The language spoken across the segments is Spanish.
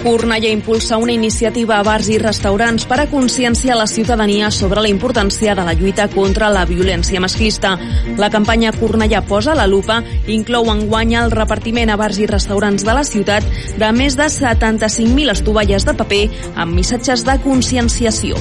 Cornellà impulsa una iniciativa a bars i restaurants per a conscienciar la ciutadania sobre la importància de la lluita contra la violència masclista. La campanya Cornellà posa la lupa inclou enguany el repartiment a bars i restaurants de la ciutat de més de 75.000 estovalles de paper amb missatges de conscienciació.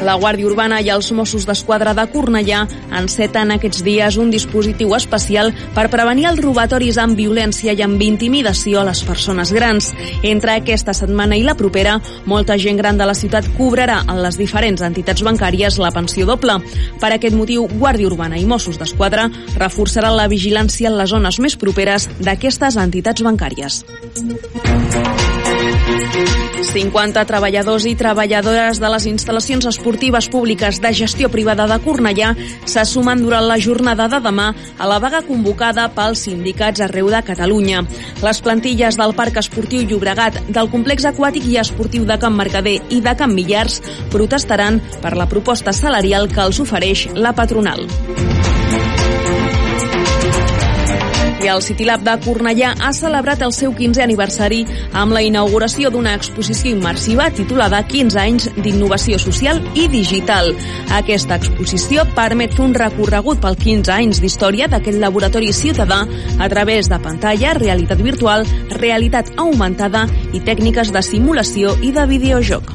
La Guàrdia Urbana i els Mossos d'Esquadra de Cornellà enceten aquests dies un dispositiu especial per prevenir els robatoris amb violència i amb intimidació a les persones grans. Entre aquesta setmana i la propera, molta gent gran de la ciutat cobrarà en les diferents entitats bancàries la pensió doble. Per aquest motiu, Guàrdia Urbana i Mossos d'Esquadra reforçaran la vigilància en les zones més properes d'aquestes entitats bancàries. 50 treballadors i treballadores de les instal·lacions esportives públiques de gestió privada de Cornellà se sumen durant la jornada de demà a la vaga convocada pels sindicats arreu de Catalunya. Les plantilles del Parc Esportiu Llobregat, del Complex Aquàtic i Esportiu de Can Mercader i de Can Millars protestaran per la proposta salarial que els ofereix la patronal. I el City Lab de Cornellà ha celebrat el seu 15è aniversari amb la inauguració d'una exposició immersiva titulada 15 anys d'innovació social i digital. Aquesta exposició permet fer un recorregut pel 15 anys d'història d'aquest laboratori ciutadà a través de pantalla, realitat virtual, realitat augmentada i tècniques de simulació i de videojoc.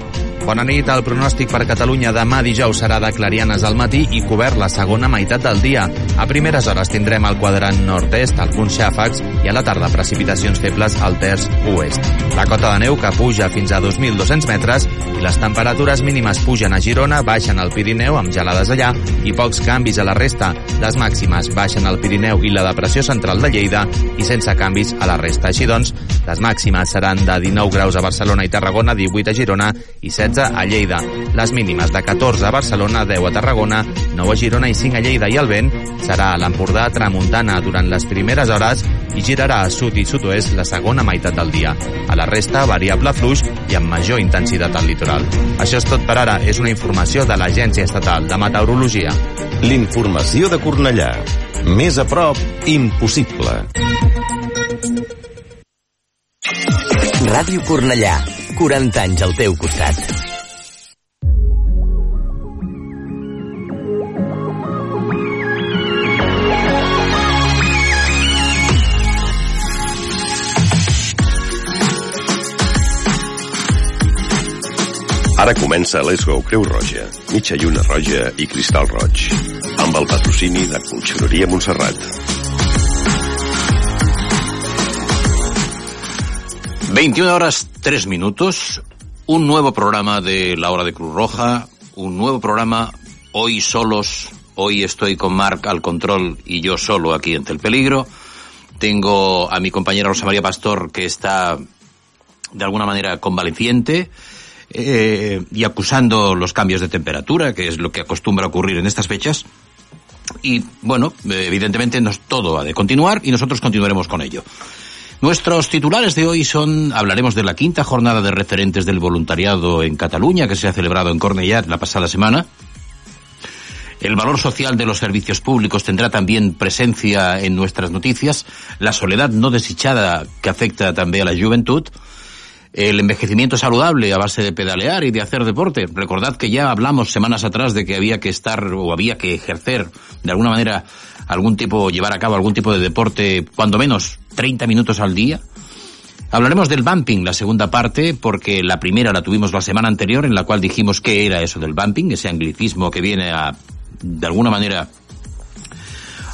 Bona nit. El pronòstic per Catalunya demà dijous serà de clarianes al matí i cobert la segona meitat del dia. A primeres hores tindrem el quadrant nord-est, alguns xàfecs i a la tarda precipitacions febles al terç oest. La cota de neu que puja fins a 2.200 metres i les temperatures mínimes pugen a Girona, baixen al Pirineu amb gelades allà i pocs canvis a la resta. Les màximes baixen al Pirineu i la depressió central de Lleida i sense canvis a la resta. Així doncs, les màximes seran de 19 graus a Barcelona i Tarragona, 18 a Girona i 16 a Lleida. Les mínimes de 14 a Barcelona, 10 a Tarragona, 9 a Girona i 5 a Lleida i el vent serà a l'Empordà tramuntana durant les primeres hores i girarà a sud i sud-oest la segona meitat del dia. A la resta, variable fluix i amb major intensitat al litoral. Això és tot per ara. És una informació de l'Agència Estatal de Meteorologia. L'informació de Cornellà. Més a prop, impossible. Ràdio Cornellà. 40 anys al teu costat. Ara comença Let's Go Creu Roja, mitja lluna roja i cristal roig, amb el patrocini de Conxeroria Montserrat. 21 horas 3 minutos, un nuevo programa de la hora de Cruz Roja, un nuevo programa, hoy solos, hoy estoy con Marc al control y yo solo aquí ante el peligro. Tengo a mi compañera Rosa María Pastor que está de alguna manera convaleciente eh, y acusando los cambios de temperatura, que es lo que acostumbra ocurrir en estas fechas. Y bueno, evidentemente todo ha de continuar y nosotros continuaremos con ello. Nuestros titulares de hoy son, hablaremos de la quinta jornada de referentes del voluntariado en Cataluña que se ha celebrado en Cornellà la pasada semana. El valor social de los servicios públicos tendrá también presencia en nuestras noticias. La soledad no desechada que afecta también a la juventud. El envejecimiento saludable a base de pedalear y de hacer deporte. Recordad que ya hablamos semanas atrás de que había que estar o había que ejercer de alguna manera algún tipo, llevar a cabo algún tipo de deporte, cuando menos 30 minutos al día. Hablaremos del bumping, la segunda parte, porque la primera la tuvimos la semana anterior, en la cual dijimos qué era eso del bumping, ese anglicismo que viene a, de alguna manera,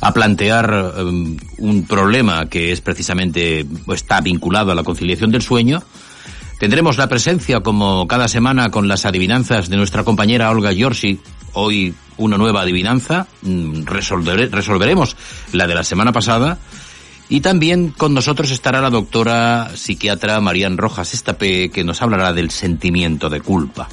a plantear um, un problema que es precisamente, está vinculado a la conciliación del sueño. Tendremos la presencia, como cada semana, con las adivinanzas de nuestra compañera Olga Giorgi. Hoy una nueva adivinanza. Mm, resolveremos la de la semana pasada. Y también con nosotros estará la doctora psiquiatra Marían Rojas Estape, que nos hablará del sentimiento de culpa.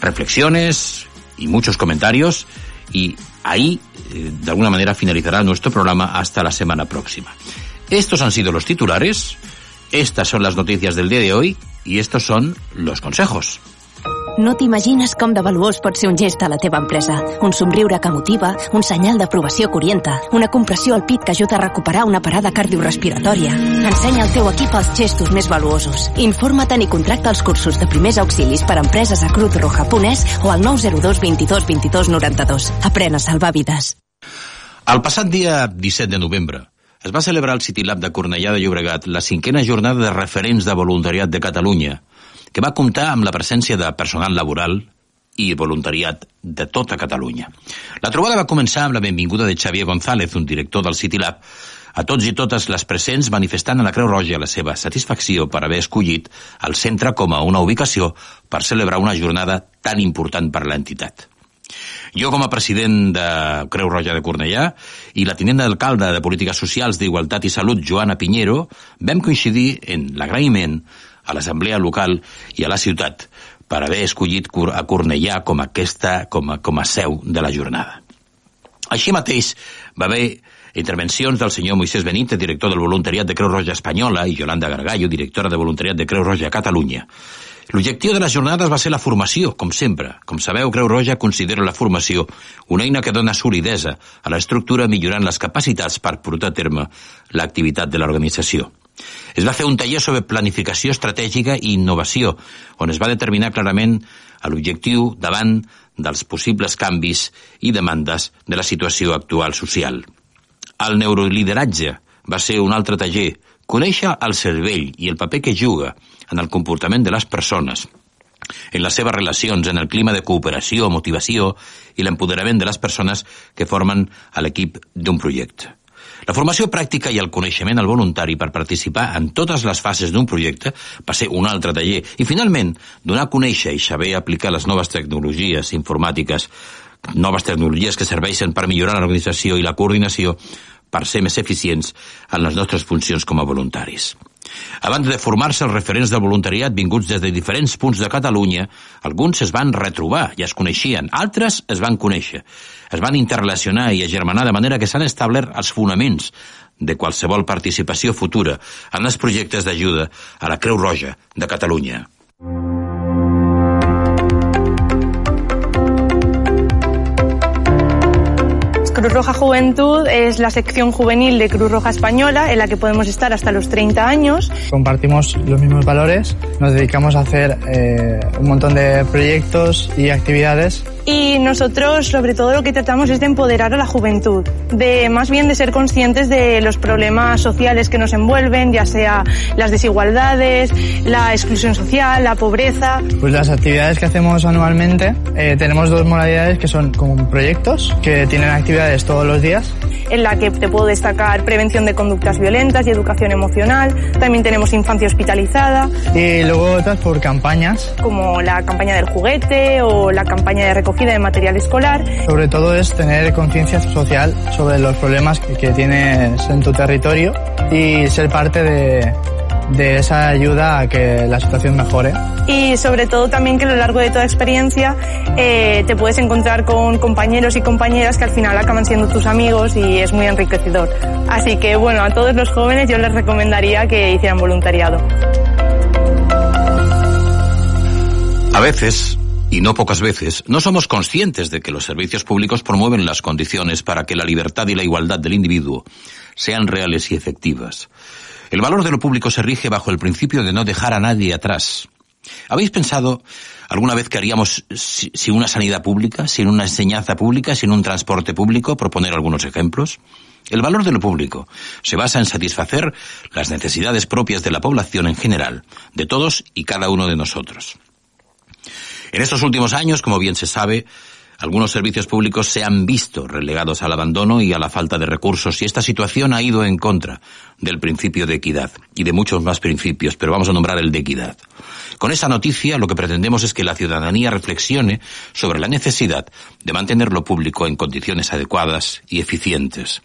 Reflexiones y muchos comentarios. Y ahí, eh, de alguna manera, finalizará nuestro programa hasta la semana próxima. Estos han sido los titulares. Estas son las noticias del día de hoy i estos són los consejos. No t'imagines com de valuós pot ser un gest a la teva empresa. Un somriure que motiva, un senyal d'aprovació que orienta, una compressió al pit que ajuda a recuperar una parada cardiorespiratòria. Ensenya al teu equip els gestos més valuosos. Informa't i contracta els cursos de primers auxilis per a empreses a cruzroja.es o al 902 22 22 92. Aprèn a salvar vides. El passat dia 17 de novembre, es va celebrar al City Lab de Cornellà de Llobregat la cinquena jornada de referents de voluntariat de Catalunya, que va comptar amb la presència de personal laboral i voluntariat de tota Catalunya. La trobada va començar amb la benvinguda de Xavier González, un director del City Lab, a tots i totes les presents manifestant a la Creu Roja la seva satisfacció per haver escollit el centre com a una ubicació per celebrar una jornada tan important per l'entitat. Jo, com a president de Creu Roja de Cornellà i la tinent d'alcalde de Polítiques Socials d'Igualtat i Salut, Joana Pinheiro, vam coincidir en l'agraïment a l'Assemblea Local i a la ciutat per haver escollit a Cornellà com, aquesta, com, a, com a seu de la jornada. Així mateix va haver intervencions del senyor Moisés Benítez, director del voluntariat de Creu Roja Espanyola, i Yolanda Gargallo, directora de voluntariat de Creu Roja Catalunya, L'objectiu de les jornades va ser la formació, com sempre. Com sabeu, Creu Roja considera la formació una eina que dona solidesa a l'estructura millorant les capacitats per portar a terme l'activitat de l'organització. Es va fer un taller sobre planificació estratègica i innovació, on es va determinar clarament l'objectiu davant dels possibles canvis i demandes de la situació actual social. El neurolideratge va ser un altre taller, conèixer el cervell i el paper que juga en el comportament de les persones, en les seves relacions, en el clima de cooperació, motivació i l'empoderament de les persones que formen a l'equip d'un projecte. La formació pràctica i el coneixement al voluntari per participar en totes les fases d'un projecte va ser un altre taller i, finalment, donar a conèixer i saber aplicar les noves tecnologies informàtiques, noves tecnologies que serveixen per millorar l'organització i la coordinació per ser més eficients en les nostres funcions com a voluntaris. Abans de formar-se els referents del voluntariat vinguts des de diferents punts de Catalunya, alguns es van retrobar, ja es coneixien, altres es van conèixer, es van interrelacionar i agermanar de manera que s'han establert els fonaments de qualsevol participació futura en els projectes d'ajuda a la Creu Roja de Catalunya. Cruz Roja Juventud es la sección juvenil de Cruz Roja Española en la que podemos estar hasta los 30 años. Compartimos los mismos valores, nos dedicamos a hacer eh, un montón de proyectos y actividades y nosotros sobre todo lo que tratamos es de empoderar a la juventud, de más bien de ser conscientes de los problemas sociales que nos envuelven, ya sea las desigualdades, la exclusión social, la pobreza. Pues las actividades que hacemos anualmente eh, tenemos dos modalidades que son como proyectos que tienen actividades todos los días. En la que te puedo destacar prevención de conductas violentas y educación emocional. También tenemos infancia hospitalizada. Y luego otras por campañas. Como la campaña del juguete o la campaña de recogida de material escolar. Sobre todo es tener conciencia social sobre los problemas que, que, tienes en tu territorio y ser parte de, de esa ayuda a que la situación mejore. Y sobre todo también que a lo largo de toda experiencia eh, te puedes encontrar con compañeros y compañeras que al final acaban siendo tus amigos y es muy enriquecedor. Así que bueno, a todos los jóvenes yo les recomendaría que hicieran voluntariado. A veces y no pocas veces, no somos conscientes de que los servicios públicos promueven las condiciones para que la libertad y la igualdad del individuo sean reales y efectivas. El valor de lo público se rige bajo el principio de no dejar a nadie atrás. ¿Habéis pensado alguna vez que haríamos sin una sanidad pública, sin una enseñanza pública, sin un transporte público? Proponer algunos ejemplos. El valor de lo público se basa en satisfacer las necesidades propias de la población en general, de todos y cada uno de nosotros. En estos últimos años, como bien se sabe, Algunos servicios públicos se han visto relegados al abandono y a la falta de recursos y esta situación ha ido en contra del principio de equidad y de muchos más principios, pero vamos a nombrar el de equidad. Con esa noticia lo que pretendemos es que la ciudadanía reflexione sobre la necesidad de mantener lo público en condiciones adecuadas y eficientes.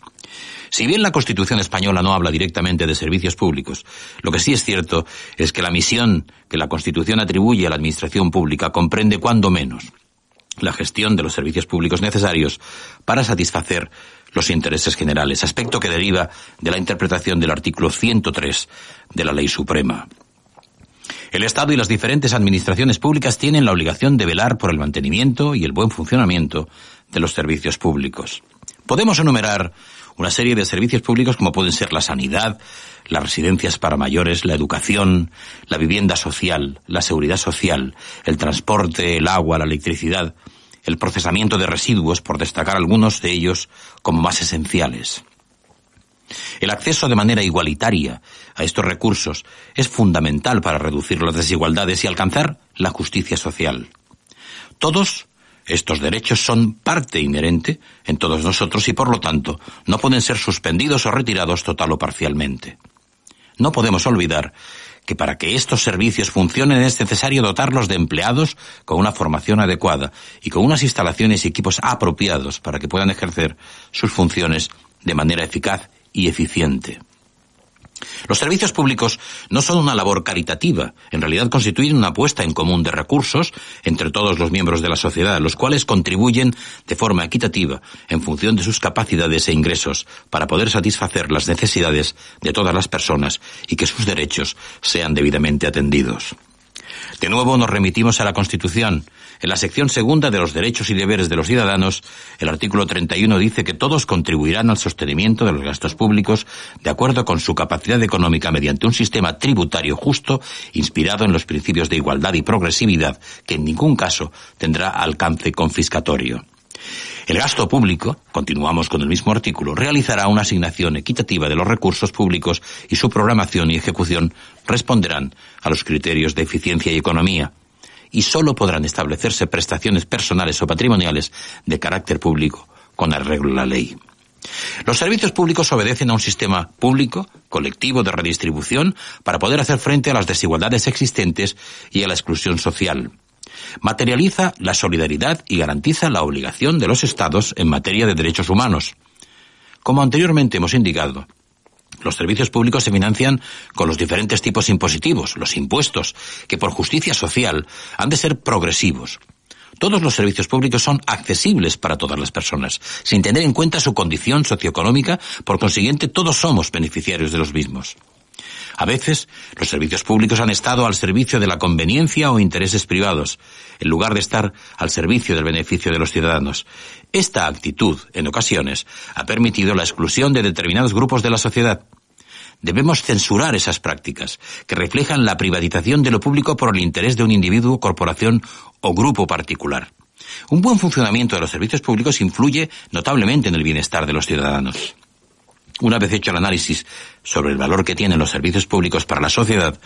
Si bien la Constitución española no habla directamente de servicios públicos, lo que sí es cierto es que la misión que la Constitución atribuye a la Administración pública comprende cuando menos la gestión de los servicios públicos necesarios para satisfacer los intereses generales, aspecto que deriva de la interpretación del artículo 103 de la Ley Suprema. El Estado y las diferentes administraciones públicas tienen la obligación de velar por el mantenimiento y el buen funcionamiento de los servicios públicos. Podemos enumerar una serie de servicios públicos como pueden ser la sanidad, las residencias para mayores, la educación, la vivienda social, la seguridad social, el transporte, el agua, la electricidad, el procesamiento de residuos, por destacar algunos de ellos como más esenciales. El acceso de manera igualitaria a estos recursos es fundamental para reducir las desigualdades y alcanzar la justicia social. Todos estos derechos son parte inherente en todos nosotros y por lo tanto no pueden ser suspendidos o retirados total o parcialmente. No podemos olvidar que para que estos servicios funcionen es necesario dotarlos de empleados con una formación adecuada y con unas instalaciones y equipos apropiados para que puedan ejercer sus funciones de manera eficaz y eficiente. Los servicios públicos no son una labor caritativa, en realidad constituyen una apuesta en común de recursos entre todos los miembros de la sociedad, los cuales contribuyen de forma equitativa en función de sus capacidades e ingresos para poder satisfacer las necesidades de todas las personas y que sus derechos sean debidamente atendidos. De nuevo nos remitimos a la Constitución. En la sección segunda de los derechos y deberes de los ciudadanos, el artículo 31 dice que todos contribuirán al sostenimiento de los gastos públicos de acuerdo con su capacidad económica mediante un sistema tributario justo inspirado en los principios de igualdad y progresividad que en ningún caso tendrá alcance confiscatorio. El gasto público, continuamos con el mismo artículo, realizará una asignación equitativa de los recursos públicos y su programación y ejecución responderán a los criterios de eficiencia y economía y sólo podrán establecerse prestaciones personales o patrimoniales de carácter público con arreglo a la ley. Los servicios públicos obedecen a un sistema público, colectivo de redistribución, para poder hacer frente a las desigualdades existentes y a la exclusión social materializa la solidaridad y garantiza la obligación de los Estados en materia de derechos humanos. Como anteriormente hemos indicado, los servicios públicos se financian con los diferentes tipos impositivos, los impuestos, que por justicia social han de ser progresivos. Todos los servicios públicos son accesibles para todas las personas, sin tener en cuenta su condición socioeconómica, por consiguiente todos somos beneficiarios de los mismos. A veces, los servicios públicos han estado al servicio de la conveniencia o intereses privados, en lugar de estar al servicio del beneficio de los ciudadanos. Esta actitud, en ocasiones, ha permitido la exclusión de determinados grupos de la sociedad. Debemos censurar esas prácticas, que reflejan la privatización de lo público por el interés de un individuo, corporación o grupo particular. Un buen funcionamiento de los servicios públicos influye notablemente en el bienestar de los ciudadanos. Una vez hecho el análisis sobre el valor que tienen los servicios públicos para la sociedad,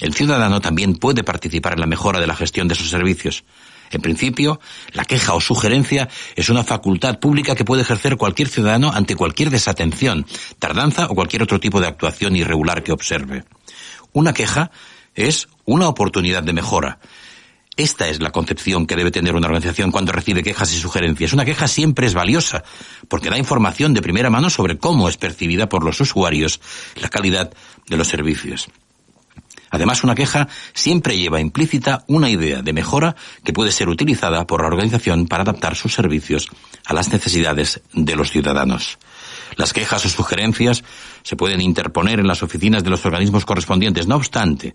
el ciudadano también puede participar en la mejora de la gestión de sus servicios. En principio, la queja o sugerencia es una facultad pública que puede ejercer cualquier ciudadano ante cualquier desatención, tardanza o cualquier otro tipo de actuación irregular que observe. Una queja es una oportunidad de mejora, esta es la concepción que debe tener una organización cuando recibe quejas y sugerencias. Una queja siempre es valiosa, porque da información de primera mano sobre cómo es percibida por los usuarios la calidad de los servicios. Además, una queja siempre lleva implícita una idea de mejora que puede ser utilizada por la organización para adaptar sus servicios a las necesidades de los ciudadanos. Las quejas o sugerencias se pueden interponer en las oficinas de los organismos correspondientes. No obstante,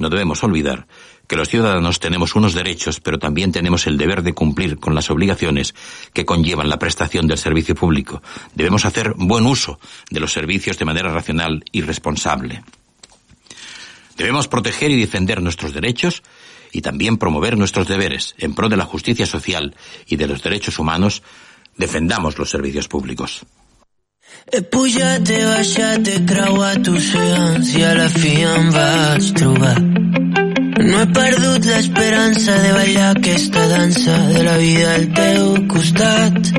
no debemos olvidar que los ciudadanos tenemos unos derechos, pero también tenemos el deber de cumplir con las obligaciones que conllevan la prestación del servicio público. Debemos hacer buen uso de los servicios de manera racional y responsable. Debemos proteger y defender nuestros derechos y también promover nuestros deberes en pro de la justicia social y de los derechos humanos. Defendamos los servicios públicos. La No he perdut l'esperança de ballar aquesta dansa de la vida al teu costat.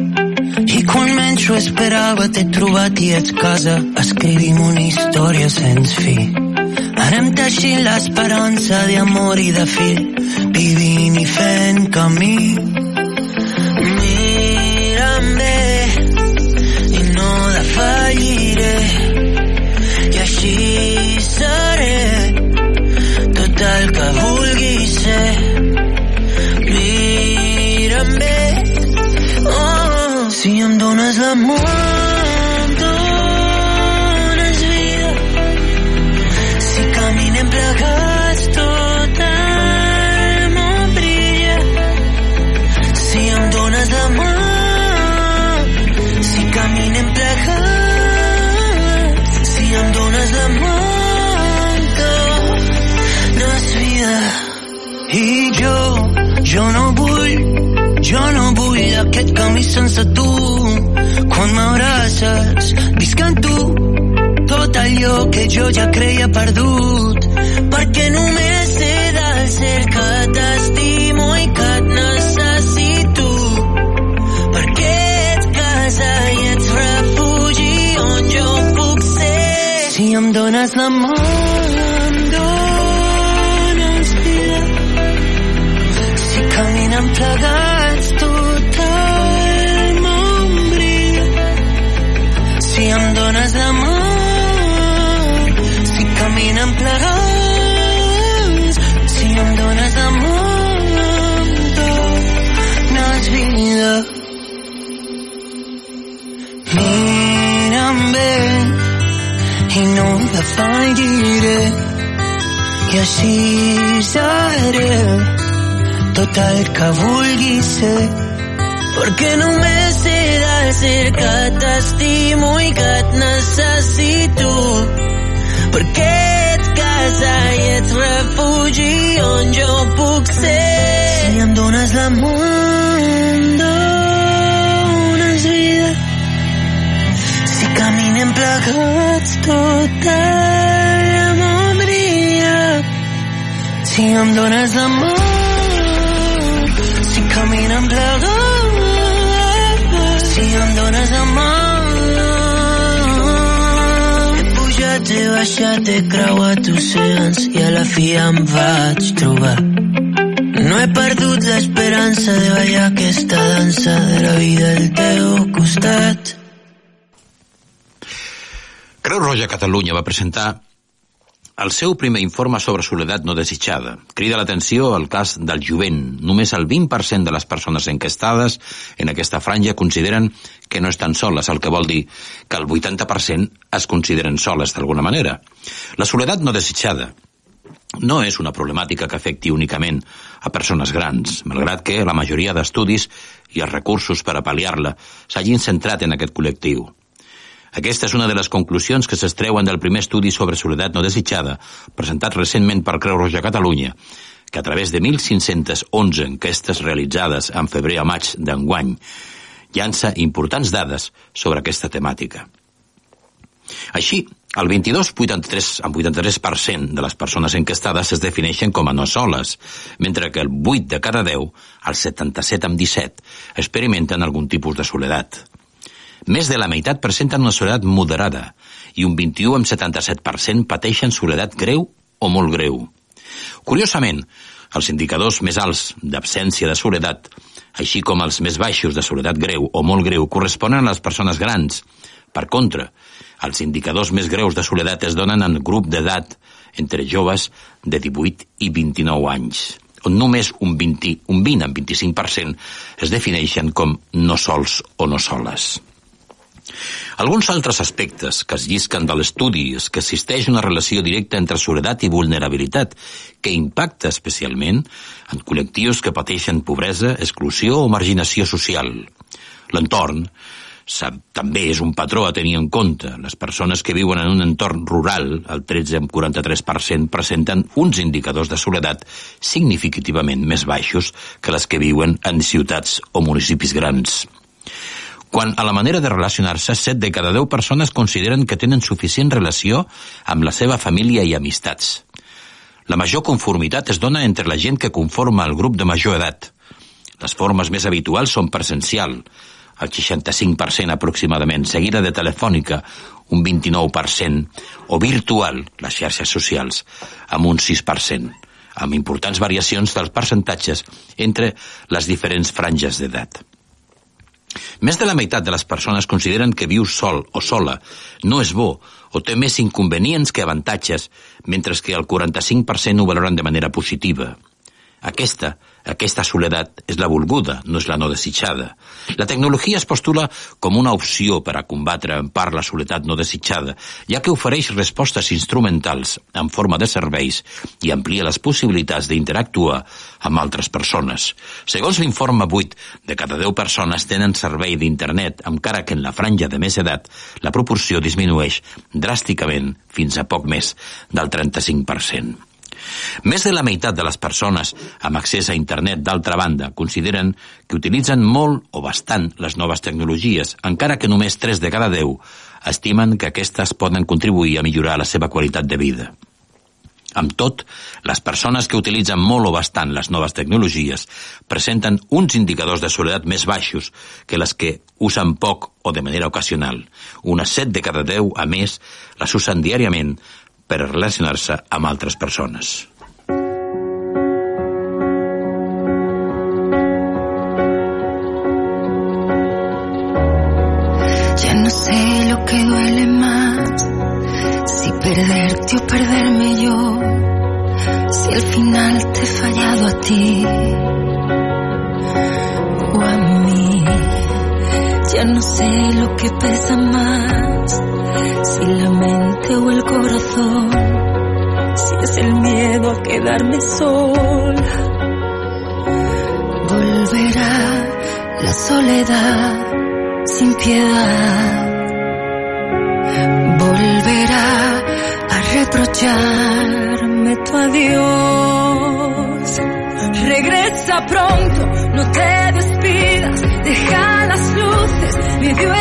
I quan menys ho esperava t'he trobat i ets casa escrivim una història sense fi. Anem teixint l'esperança d'amor i de fill, vivint i fent camí. Aquest camí sense tu. Quan m'abraces visc en tu. Tot allò que jo ja creia perdut. Perquè només sé del ser que t'estimo i que et necessito. Perquè ets casa i ets refugi on jo puc ser. Si em dones la mà vida. Si caminem plegats no defalliré i així seré tot el que vulgui ser perquè només sé del ser que t'estimo i que et necessito perquè ets casa i ets refugi on jo puc ser. Si em dones l'amor plegats tot el món brilla si em dones l'amor si caminem plegats si em dones la mà he pujat, he baixat, he creuat oceans i a la fi em vaig trobar. No he perdut l'esperança de ballar aquesta dansa de la vida al teu costat Creu Roja Catalunya va presentar el seu primer informe sobre soledat no desitjada. Crida l'atenció el cas del jovent. Només el 20% de les persones enquestades en aquesta franja consideren que no estan soles, el que vol dir que el 80% es consideren soles d'alguna manera. La soledat no desitjada no és una problemàtica que afecti únicament a persones grans, malgrat que la majoria d'estudis i els recursos per a pal·liar-la s'hagin centrat en aquest col·lectiu. Aquesta és una de les conclusions que s'estreuen del primer estudi sobre soledat no desitjada, presentat recentment per Creu Roja Catalunya, que a través de 1.511 enquestes realitzades en febrer a maig d'enguany llança importants dades sobre aquesta temàtica. Així, el 22,83 amb 83% de les persones enquestades es defineixen com a no soles, mentre que el 8 de cada 10, el 77 amb 17, experimenten algun tipus de soledat. Més de la meitat presenten una soledat moderada i un 21 amb 77% pateixen soledat greu o molt greu. Curiosament, els indicadors més alts d'absència de soledat, així com els més baixos de soledat greu o molt greu, corresponen a les persones grans. Per contra, els indicadors més greus de soledat es donen en grup d'edat entre joves de 18 i 29 anys, on només un 20, un 20 amb 25% es defineixen com no sols o no soles. Alguns altres aspectes que es llisquen de l'estudi és que existeix una relació directa entre soledat i vulnerabilitat, que impacta especialment en col·lectius que pateixen pobresa, exclusió o marginació social. L'entorn també és un patró a tenir en compte. Les persones que viuen en un entorn rural, el 13,43%, presenten uns indicadors de soledat significativament més baixos que les que viuen en ciutats o municipis grans. Quan a la manera de relacionar-se, 7 de cada 10 persones consideren que tenen suficient relació amb la seva família i amistats. La major conformitat es dona entre la gent que conforma el grup de major edat. Les formes més habituals són presencial, el 65% aproximadament, seguida de telefònica, un 29%, o virtual, les xarxes socials, amb un 6%, amb importants variacions dels percentatges entre les diferents franges d'edat. Més de la meitat de les persones consideren que viu sol o sola no és bo o té més inconvenients que avantatges, mentre que el 45% ho valoren de manera positiva. Aquesta aquesta soledat és la volguda, no és la no desitjada. La tecnologia es postula com una opció per a combatre en part la soledat no desitjada, ja que ofereix respostes instrumentals en forma de serveis i amplia les possibilitats d'interactuar amb altres persones. Segons l'informe 8, de cada 10 persones tenen servei d'internet, encara que en la franja de més edat la proporció disminueix dràsticament fins a poc més del 35%. Més de la meitat de les persones amb accés a internet, d'altra banda, consideren que utilitzen molt o bastant les noves tecnologies, encara que només 3 de cada 10 estimen que aquestes poden contribuir a millorar la seva qualitat de vida. Amb tot, les persones que utilitzen molt o bastant les noves tecnologies presenten uns indicadors de soledat més baixos que les que usen poc o de manera ocasional. Unes 7 de cada 10, a més, les usen diàriament per relacionar-se amb altres persones. Ya no sé lo que duele más, si perderte o perderme yo, si al final te he fallado a ti o a mí. Ya no sé lo que pesa más si la mente o el corazón, si es el miedo a quedarme sola, volverá la soledad sin piedad, volverá a reprocharme tu adiós. Regresa pronto, no te despidas, deja las luces medio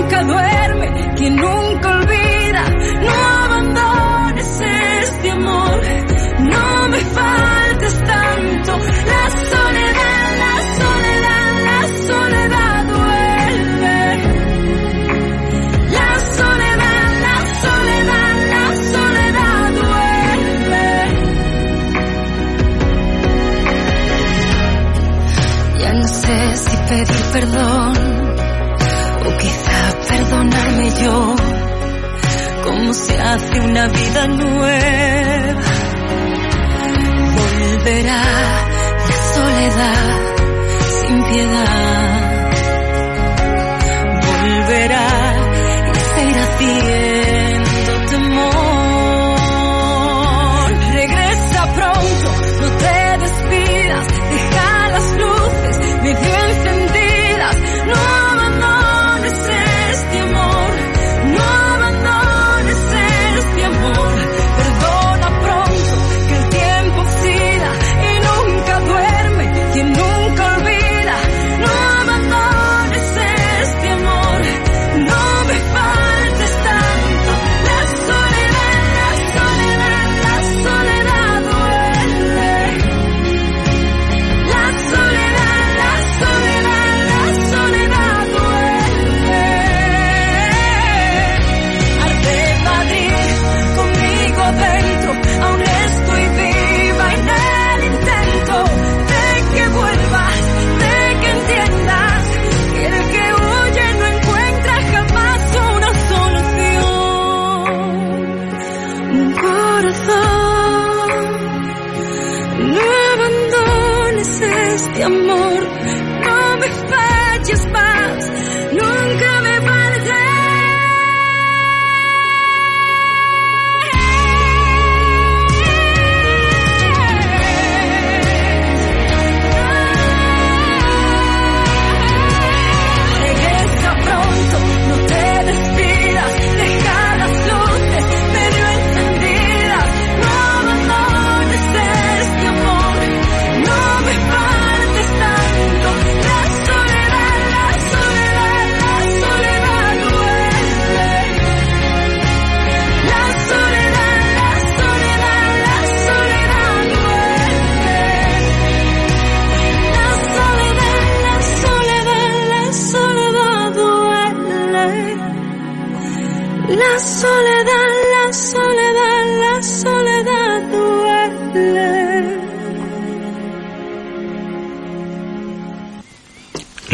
nunca duerme, quien nunca olvida. No abandones este amor, no me faltes tanto. La soledad, la soledad, la soledad duele. La soledad, la soledad, la soledad duele. Ya no sé si pedir perdón una vida nueva. Volverá la soledad sin piedad.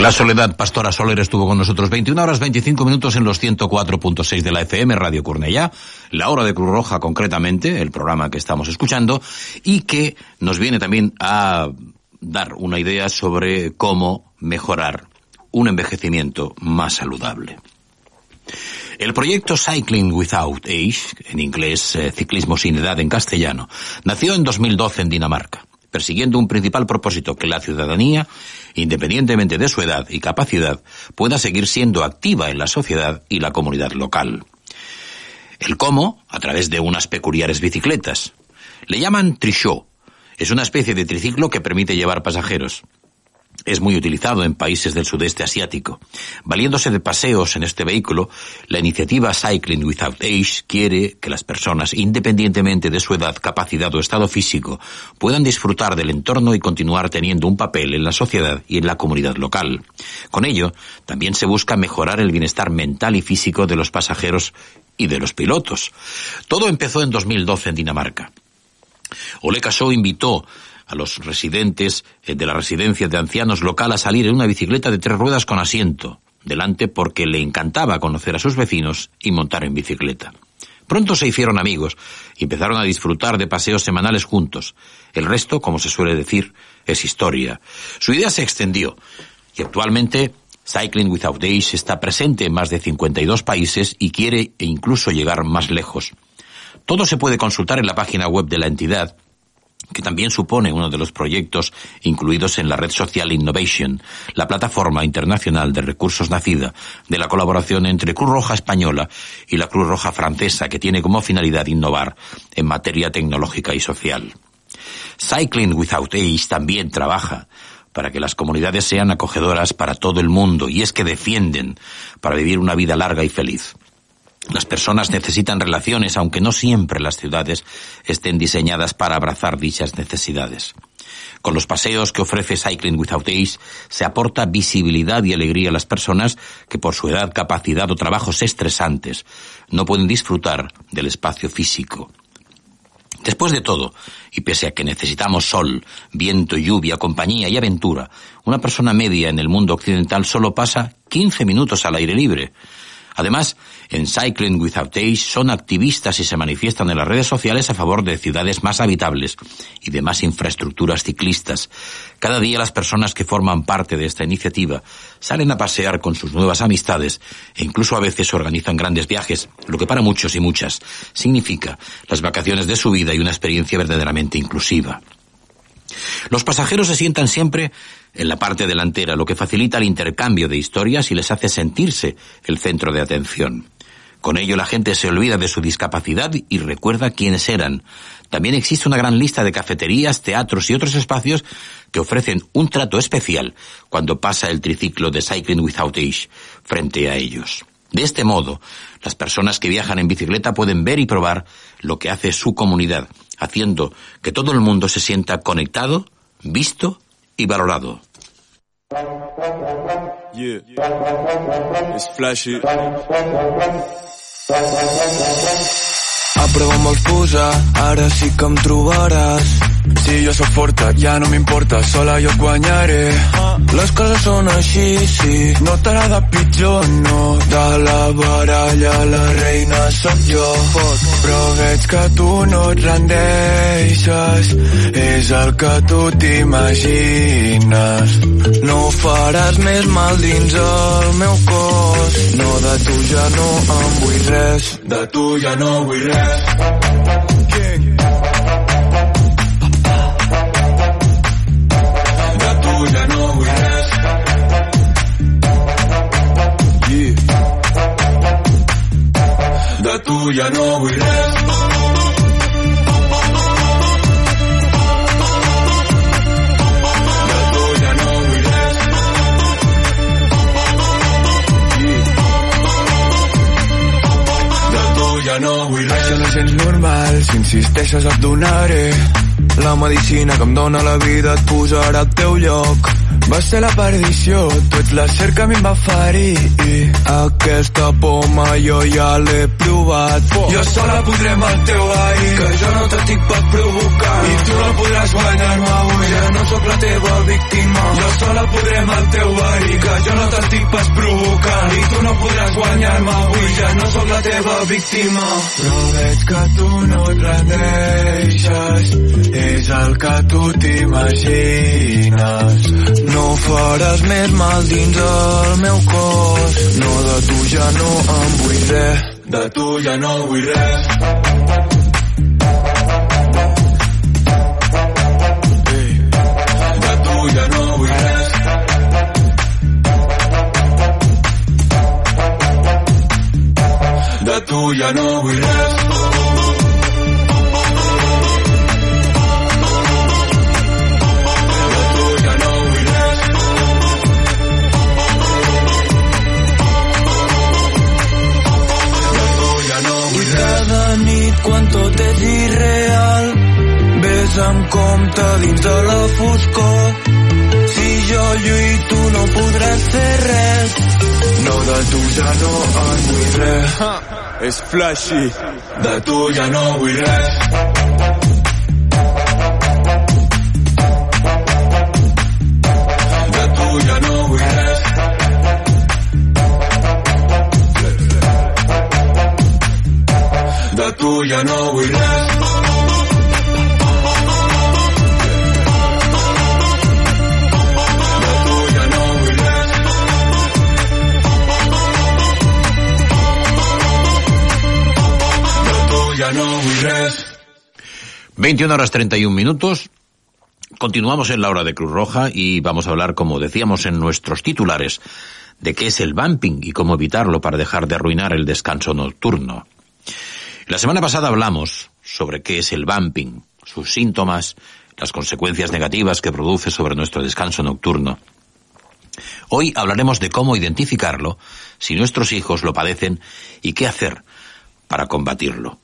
La Soledad Pastora Soler estuvo con nosotros 21 horas 25 minutos en los 104.6 de la FM Radio Cornellá, la hora de Cruz Roja concretamente, el programa que estamos escuchando, y que nos viene también a dar una idea sobre cómo mejorar un envejecimiento más saludable. El proyecto Cycling Without Age, en inglés eh, Ciclismo sin edad en castellano, nació en 2012 en Dinamarca persiguiendo un principal propósito, que la ciudadanía, independientemente de su edad y capacidad, pueda seguir siendo activa en la sociedad y la comunidad local. El cómo, a través de unas peculiares bicicletas. Le llaman trichot. Es una especie de triciclo que permite llevar pasajeros es muy utilizado en países del sudeste asiático. Valiéndose de paseos en este vehículo, la iniciativa Cycling Without Age quiere que las personas, independientemente de su edad, capacidad o estado físico, puedan disfrutar del entorno y continuar teniendo un papel en la sociedad y en la comunidad local. Con ello, también se busca mejorar el bienestar mental y físico de los pasajeros y de los pilotos. Todo empezó en 2012 en Dinamarca. Ole Casó invitó a los residentes eh, de la residencia de ancianos local a salir en una bicicleta de tres ruedas con asiento, delante porque le encantaba conocer a sus vecinos y montar en bicicleta. Pronto se hicieron amigos y empezaron a disfrutar de paseos semanales juntos. El resto, como se suele decir, es historia. Su idea se extendió y actualmente Cycling Without Age está presente en más de 52 países y quiere e incluso llegar más lejos. Todo se puede consultar en la página web de la entidad que también supone uno de los proyectos incluidos en la red social Innovation, la plataforma internacional de recursos nacida de la colaboración entre Cruz Roja Española y la Cruz Roja Francesa, que tiene como finalidad innovar en materia tecnológica y social. Cycling Without Age también trabaja para que las comunidades sean acogedoras para todo el mundo y es que defienden para vivir una vida larga y feliz. Las personas necesitan relaciones, aunque no siempre las ciudades estén diseñadas para abrazar dichas necesidades. Con los paseos que ofrece Cycling Without Age se aporta visibilidad y alegría a las personas que por su edad, capacidad o trabajos estresantes no pueden disfrutar del espacio físico. Después de todo, y pese a que necesitamos sol, viento, lluvia, compañía y aventura, una persona media en el mundo occidental solo pasa 15 minutos al aire libre. Además, en Cycling Without Age son activistas y se manifiestan en las redes sociales a favor de ciudades más habitables y de más infraestructuras ciclistas. Cada día las personas que forman parte de esta iniciativa salen a pasear con sus nuevas amistades e incluso a veces organizan grandes viajes, lo que para muchos y muchas significa las vacaciones de su vida y una experiencia verdaderamente inclusiva. Los pasajeros se sientan siempre en la parte delantera, lo que facilita el intercambio de historias y les hace sentirse el centro de atención. Con ello la gente se olvida de su discapacidad y recuerda quiénes eran. También existe una gran lista de cafeterías, teatros y otros espacios que ofrecen un trato especial cuando pasa el triciclo de Cycling Without Age frente a ellos. De este modo, las personas que viajan en bicicleta pueden ver y probar lo que hace su comunidad, haciendo que todo el mundo se sienta conectado, visto y valorado. Yeah. It's flashy. A prova posar, ara sí que em trobaràs. Si jo sóc forta, ja no m'importa, sola jo guanyaré. Les coses són així, sí, no t'agrada pitjor, no. De la baralla la reina sóc jo. Però veig que tu no et rendeixes, és el que tu t'imagines. No faràs més mal dins el meu cos, no de tu ja no em vull res, de tu ja no vull res. Tu ja no vull res. No vull res. Això no és gens normal, si insisteixes et donaré. La medicina que em dóna la vida et posarà al teu lloc. Va ser la perdició, tu ets la que a mi em va ferir. Aquesta poma jo ja l'he provat. Jo sola podré el teu ahir, que jo no t'estic per provocar. I tu no podràs guanyar-me avui, ja no sóc la teva víctima. Jo sola podrem el teu verí, que jo no t'estic pas provocant. I tu no podràs guanyar-me avui, ja no sóc la teva víctima. Però veig que tu no et rendeixes, és el que tu t'imagines. No faràs més mal dins el meu cos, no de tu ja no em vull res, de tu ja no vull res. Tu ja no vull res. Quan tot és irreal Ves amb compte dins de la foscor. Si jo lluito no podràs fer res. No, de tu ja no en vull res. És flashy. De tu ja no vull res De tu ja no res 21 horas 31 minutos. Continuamos en la hora de Cruz Roja y vamos a hablar, como decíamos en nuestros titulares, de qué es el bumping y cómo evitarlo para dejar de arruinar el descanso nocturno. La semana pasada hablamos sobre qué es el bumping, sus síntomas, las consecuencias negativas que produce sobre nuestro descanso nocturno. Hoy hablaremos de cómo identificarlo, si nuestros hijos lo padecen y qué hacer para combatirlo.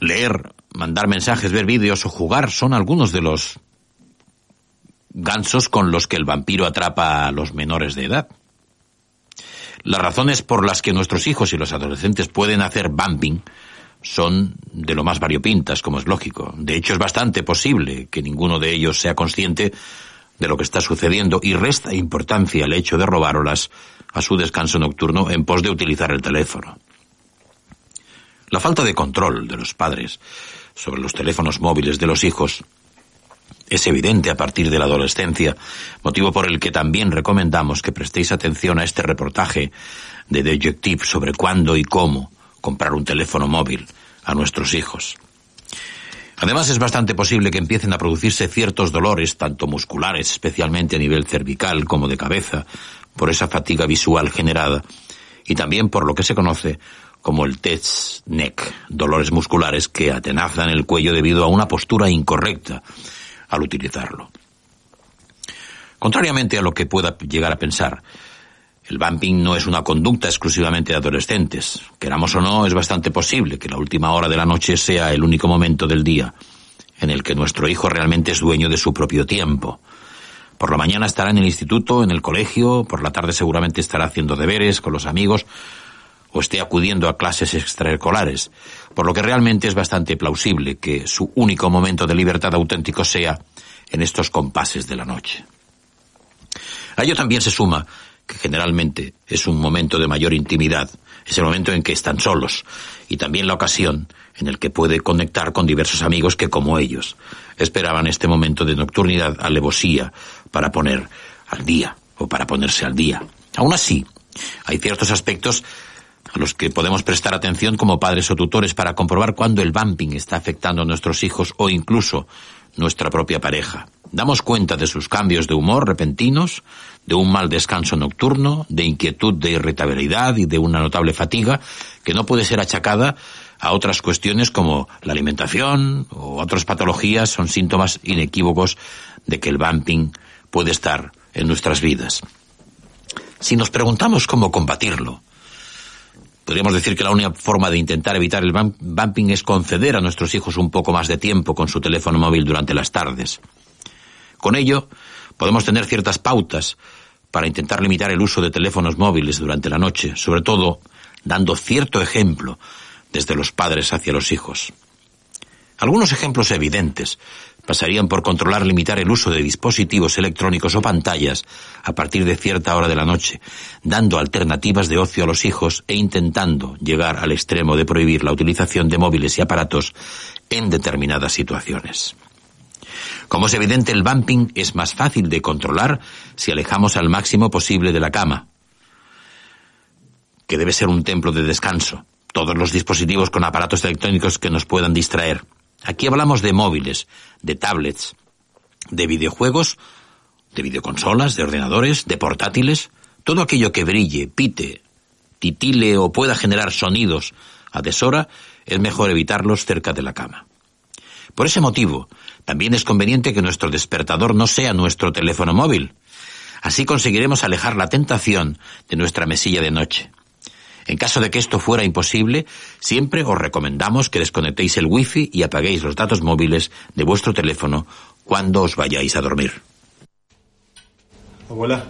Leer, mandar mensajes, ver vídeos o jugar son algunos de los gansos con los que el vampiro atrapa a los menores de edad. Las razones por las que nuestros hijos y los adolescentes pueden hacer bumping son de lo más variopintas, como es lógico. De hecho, es bastante posible que ninguno de ellos sea consciente de lo que está sucediendo y resta importancia al hecho de robar horas a su descanso nocturno en pos de utilizar el teléfono. La falta de control de los padres sobre los teléfonos móviles de los hijos es evidente a partir de la adolescencia, motivo por el que también recomendamos que prestéis atención a este reportaje de The Objective sobre cuándo y cómo comprar un teléfono móvil a nuestros hijos. Además, es bastante posible que empiecen a producirse ciertos dolores, tanto musculares, especialmente a nivel cervical, como de cabeza, por esa fatiga visual generada, y también por lo que se conoce como el test neck, dolores musculares que atenazan el cuello debido a una postura incorrecta al utilizarlo. Contrariamente a lo que pueda llegar a pensar, el bumping no es una conducta exclusivamente de adolescentes. Queramos o no, es bastante posible que la última hora de la noche sea el único momento del día en el que nuestro hijo realmente es dueño de su propio tiempo. Por la mañana estará en el instituto, en el colegio, por la tarde seguramente estará haciendo deberes con los amigos o esté acudiendo a clases extraescolares, por lo que realmente es bastante plausible que su único momento de libertad auténtico sea en estos compases de la noche. A ello también se suma que generalmente es un momento de mayor intimidad, es el momento en que están solos y también la ocasión en el que puede conectar con diversos amigos que, como ellos, esperaban este momento de nocturnidad, alevosía, para poner al día o para ponerse al día. Aún así, hay ciertos aspectos a los que podemos prestar atención como padres o tutores para comprobar cuándo el bumping está afectando a nuestros hijos o incluso nuestra propia pareja. Damos cuenta de sus cambios de humor repentinos, de un mal descanso nocturno, de inquietud, de irritabilidad y de una notable fatiga que no puede ser achacada a otras cuestiones como la alimentación o otras patologías son síntomas inequívocos de que el bumping puede estar en nuestras vidas. Si nos preguntamos cómo combatirlo, Podríamos decir que la única forma de intentar evitar el bumping es conceder a nuestros hijos un poco más de tiempo con su teléfono móvil durante las tardes. Con ello, podemos tener ciertas pautas para intentar limitar el uso de teléfonos móviles durante la noche, sobre todo dando cierto ejemplo desde los padres hacia los hijos. Algunos ejemplos evidentes pasarían por controlar limitar el uso de dispositivos electrónicos o pantallas a partir de cierta hora de la noche, dando alternativas de ocio a los hijos e intentando llegar al extremo de prohibir la utilización de móviles y aparatos en determinadas situaciones. Como es evidente, el bumping es más fácil de controlar si alejamos al máximo posible de la cama, que debe ser un templo de descanso, todos los dispositivos con aparatos electrónicos que nos puedan distraer. Aquí hablamos de móviles, de tablets, de videojuegos, de videoconsolas, de ordenadores, de portátiles, todo aquello que brille, pite, titile o pueda generar sonidos a deshora, es mejor evitarlos cerca de la cama. Por ese motivo, también es conveniente que nuestro despertador no sea nuestro teléfono móvil. Así conseguiremos alejar la tentación de nuestra mesilla de noche. En caso de que esto fuera imposible, siempre os recomendamos que desconectéis el wifi y apaguéis los datos móviles de vuestro teléfono cuando os vayáis a dormir. Abuela.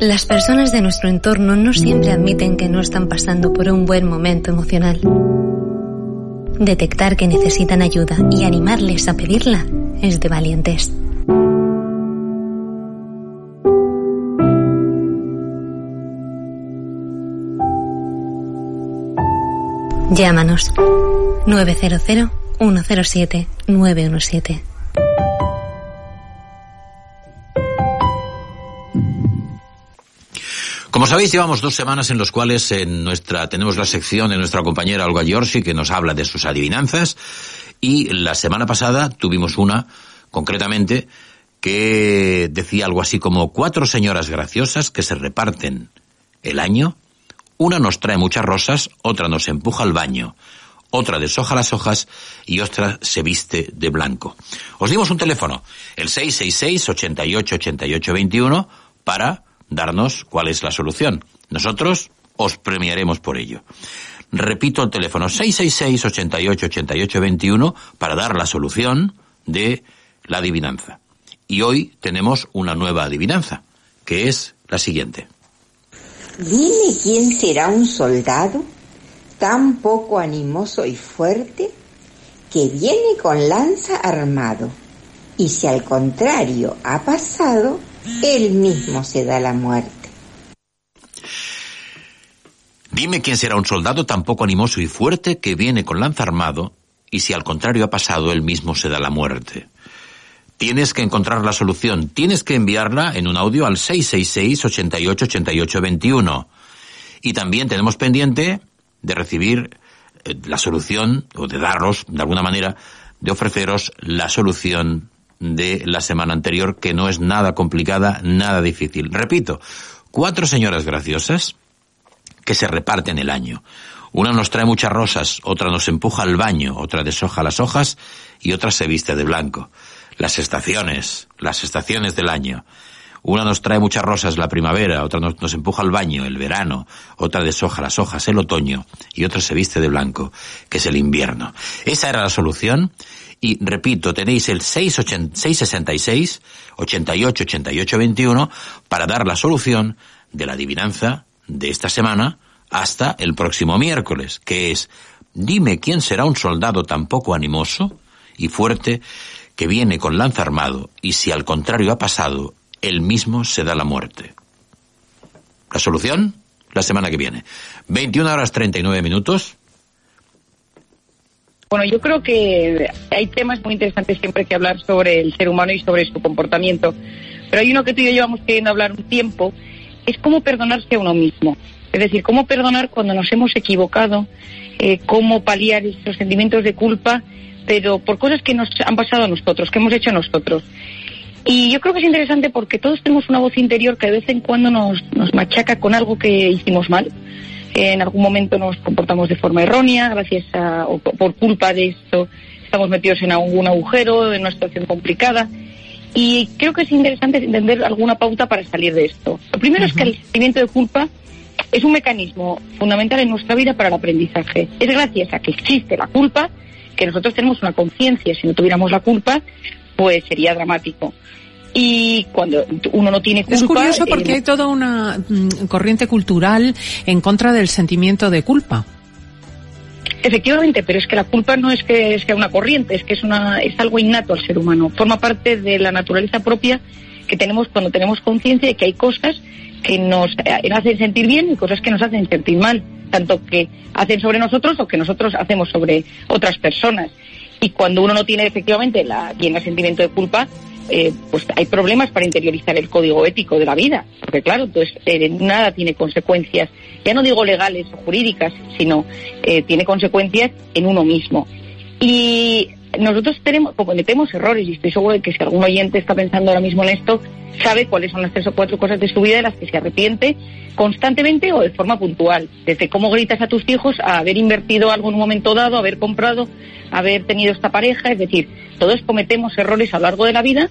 Las personas de nuestro entorno no siempre admiten que no están pasando por un buen momento emocional. Detectar que necesitan ayuda y animarles a pedirla es de valientes. Llámanos 900 107 917. Como sabéis, llevamos dos semanas en las cuales en nuestra, tenemos la sección de nuestra compañera Olga Giorgi que nos habla de sus adivinanzas y la semana pasada tuvimos una, concretamente, que decía algo así como cuatro señoras graciosas que se reparten el año, una nos trae muchas rosas, otra nos empuja al baño, otra deshoja las hojas y otra se viste de blanco. Os dimos un teléfono, el 666 88 88 21 para darnos cuál es la solución. Nosotros os premiaremos por ello. Repito el teléfono 666 88 88 21 para dar la solución de la adivinanza. Y hoy tenemos una nueva adivinanza, que es la siguiente. Dime quién será un soldado tan poco animoso y fuerte que viene con lanza armado y si al contrario ha pasado, él mismo se da la muerte. Dime quién será un soldado tan poco animoso y fuerte que viene con lanza armado y si al contrario ha pasado, él mismo se da la muerte. Tienes que encontrar la solución. Tienes que enviarla en un audio al 666 88 88 21. Y también tenemos pendiente de recibir eh, la solución, o de daros, de alguna manera, de ofreceros la solución de la semana anterior, que no es nada complicada, nada difícil. Repito, cuatro señoras graciosas que se reparten el año. Una nos trae muchas rosas, otra nos empuja al baño, otra deshoja las hojas y otra se viste de blanco. Las estaciones, las estaciones del año. Una nos trae muchas rosas la primavera, otra nos, empuja al baño el verano, otra deshoja las hojas el otoño y otra se viste de blanco, que es el invierno. Esa era la solución y repito, tenéis el 666 88 88 21 para dar la solución de la adivinanza de esta semana hasta el próximo miércoles, que es dime quién será un soldado tan poco animoso y fuerte que viene con lanza armado y si al contrario ha pasado, él mismo se da la muerte. La solución, la semana que viene. 21 horas 39 minutos. Bueno, yo creo que hay temas muy interesantes siempre que hablar sobre el ser humano y sobre su comportamiento. Pero hay uno que tú y yo llevamos queriendo hablar un tiempo, es cómo perdonarse a uno mismo. Es decir, cómo perdonar cuando nos hemos equivocado, eh, cómo paliar esos sentimientos de culpa, pero por cosas que nos han pasado a nosotros, que hemos hecho nosotros. Y yo creo que es interesante porque todos tenemos una voz interior que de vez en cuando nos, nos machaca con algo que hicimos mal en algún momento nos comportamos de forma errónea, gracias a, o por culpa de esto estamos metidos en algún agujero, en una situación complicada. Y creo que es interesante entender alguna pauta para salir de esto. Lo primero es que el sentimiento de culpa es un mecanismo fundamental en nuestra vida para el aprendizaje. Es gracias a que existe la culpa que nosotros tenemos una conciencia. Si no tuviéramos la culpa, pues sería dramático. y cuando uno no tiene culpa... Es curioso porque eh, hay toda una mm, corriente cultural en contra del sentimiento de culpa. Efectivamente, pero es que la culpa no es que sea una corriente, es que es, una, es algo innato al ser humano. Forma parte de la naturaleza propia que tenemos cuando tenemos conciencia de que hay cosas que nos eh, hacen sentir bien y cosas que nos hacen sentir mal, tanto que hacen sobre nosotros o que nosotros hacemos sobre otras personas. Y cuando uno no tiene efectivamente la, bien el sentimiento de culpa, eh, pues hay problemas para interiorizar el código ético de la vida, porque claro, entonces eh, nada tiene consecuencias, ya no digo legales o jurídicas, sino eh, tiene consecuencias en uno mismo. Y nosotros tenemos, cometemos errores, y estoy seguro de que si algún oyente está pensando ahora mismo en esto, sabe cuáles son las tres o cuatro cosas de su vida de las que se arrepiente constantemente o de forma puntual. Desde cómo gritas a tus hijos a haber invertido algo en un momento dado, haber comprado, haber tenido esta pareja. Es decir, todos cometemos errores a lo largo de la vida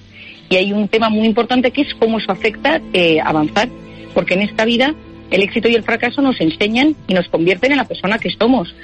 y hay un tema muy importante que es cómo eso afecta eh, avanzar. Porque en esta vida el éxito y el fracaso nos enseñan y nos convierten en la persona que somos.